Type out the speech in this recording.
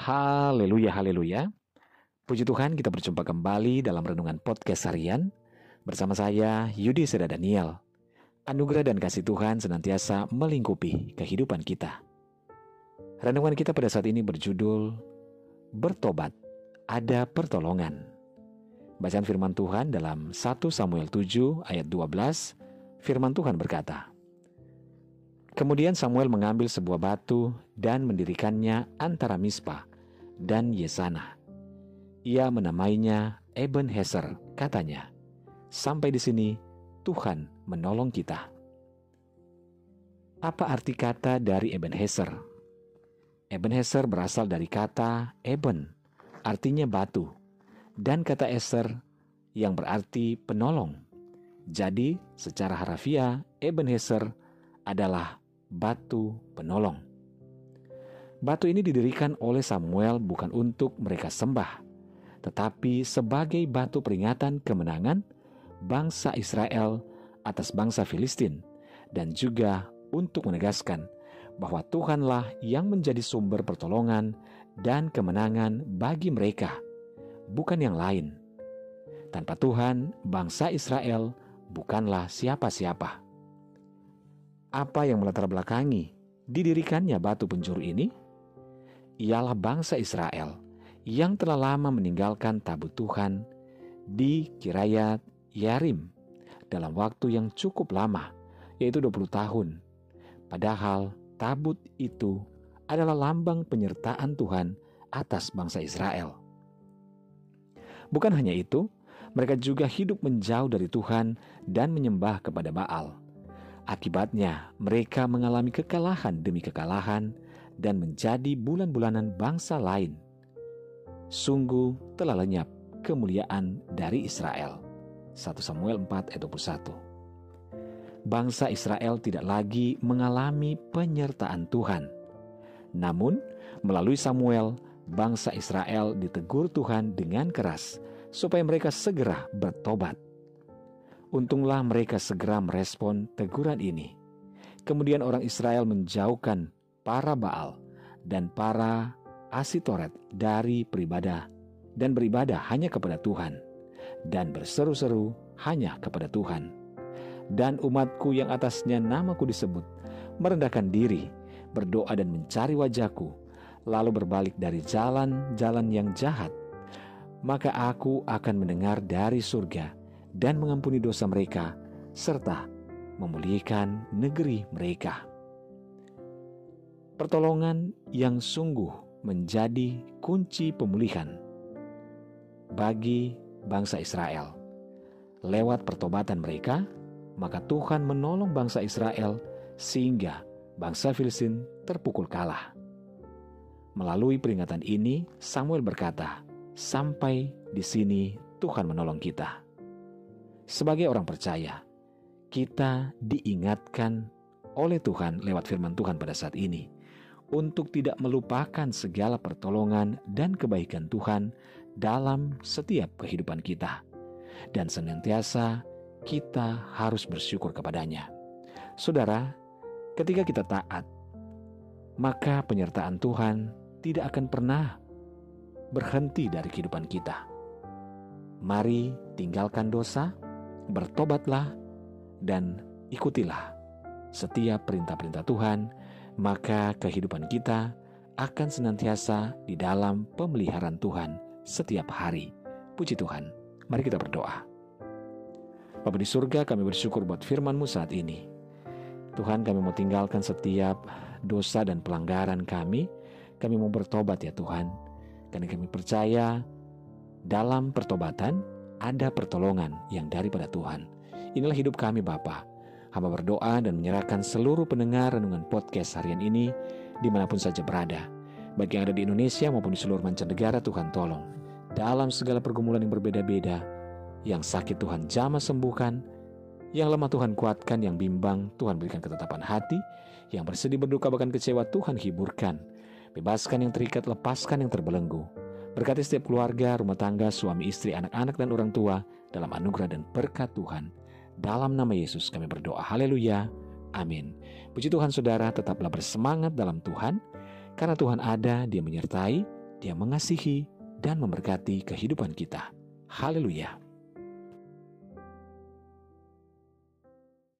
Haleluya, haleluya. Puji Tuhan kita berjumpa kembali dalam Renungan Podcast Harian bersama saya Yudi Seda Daniel. Anugerah dan kasih Tuhan senantiasa melingkupi kehidupan kita. Renungan kita pada saat ini berjudul Bertobat, ada pertolongan. Bacaan firman Tuhan dalam 1 Samuel 7 ayat 12, firman Tuhan berkata, Kemudian Samuel mengambil sebuah batu dan mendirikannya antara Mispa dan Yesana. Ia menamainya Eben Heser, katanya. Sampai di sini Tuhan menolong kita. Apa arti kata dari Eben Heser? Eben Heser berasal dari kata Eben, artinya batu, dan kata Eser yang berarti penolong. Jadi, secara harafiah, Eben Heser adalah batu penolong. Batu ini didirikan oleh Samuel bukan untuk mereka sembah, tetapi sebagai batu peringatan kemenangan bangsa Israel atas bangsa Filistin, dan juga untuk menegaskan bahwa Tuhanlah yang menjadi sumber pertolongan dan kemenangan bagi mereka, bukan yang lain. Tanpa Tuhan, bangsa Israel bukanlah siapa-siapa apa yang melatar belakangi didirikannya batu penjuru ini? Ialah bangsa Israel yang telah lama meninggalkan tabut Tuhan di Kirayat Yarim dalam waktu yang cukup lama, yaitu 20 tahun. Padahal tabut itu adalah lambang penyertaan Tuhan atas bangsa Israel. Bukan hanya itu, mereka juga hidup menjauh dari Tuhan dan menyembah kepada Baal. Akibatnya, mereka mengalami kekalahan demi kekalahan dan menjadi bulan-bulanan bangsa lain. Sungguh telah lenyap kemuliaan dari Israel. 1 Samuel 4 ayat 21. Bangsa Israel tidak lagi mengalami penyertaan Tuhan. Namun, melalui Samuel, bangsa Israel ditegur Tuhan dengan keras supaya mereka segera bertobat. Untunglah mereka segera merespon teguran ini. Kemudian orang Israel menjauhkan para Baal dan para Asitoret dari beribadah dan beribadah hanya kepada Tuhan dan berseru-seru hanya kepada Tuhan. Dan umatku yang atasnya namaku disebut merendahkan diri, berdoa dan mencari wajahku, lalu berbalik dari jalan-jalan yang jahat, maka aku akan mendengar dari surga dan mengampuni dosa mereka, serta memulihkan negeri mereka. Pertolongan yang sungguh menjadi kunci pemulihan bagi bangsa Israel. Lewat pertobatan mereka, maka Tuhan menolong bangsa Israel sehingga bangsa Filistin terpukul kalah. Melalui peringatan ini, Samuel berkata, "Sampai di sini Tuhan menolong kita." Sebagai orang percaya, kita diingatkan oleh Tuhan lewat firman Tuhan pada saat ini untuk tidak melupakan segala pertolongan dan kebaikan Tuhan dalam setiap kehidupan kita, dan senantiasa kita harus bersyukur kepadanya. Saudara, ketika kita taat, maka penyertaan Tuhan tidak akan pernah berhenti dari kehidupan kita. Mari tinggalkan dosa bertobatlah dan ikutilah setiap perintah-perintah Tuhan, maka kehidupan kita akan senantiasa di dalam pemeliharaan Tuhan setiap hari. Puji Tuhan. Mari kita berdoa. Bapa di surga, kami bersyukur buat firman-Mu saat ini. Tuhan, kami mau tinggalkan setiap dosa dan pelanggaran kami. Kami mau bertobat ya Tuhan. Karena kami percaya dalam pertobatan ada pertolongan yang daripada Tuhan. Inilah hidup kami Bapa. Hamba berdoa dan menyerahkan seluruh pendengar renungan podcast harian ini di mana pun saja berada. Bagi yang ada di Indonesia maupun di seluruh mancanegara Tuhan tolong. Dalam segala pergumulan yang berbeda-beda, yang sakit Tuhan jamah sembuhkan, yang lemah Tuhan kuatkan, yang bimbang Tuhan berikan ketetapan hati, yang bersedih berduka bahkan kecewa Tuhan hiburkan. Bebaskan yang terikat, lepaskan yang terbelenggu. Berkati setiap keluarga, rumah tangga, suami istri, anak-anak, dan orang tua dalam anugerah dan berkat Tuhan. Dalam nama Yesus kami berdoa. Haleluya. Amin. Puji Tuhan saudara, tetaplah bersemangat dalam Tuhan. Karena Tuhan ada, dia menyertai, Dia mengasihi dan memberkati kehidupan kita. Haleluya!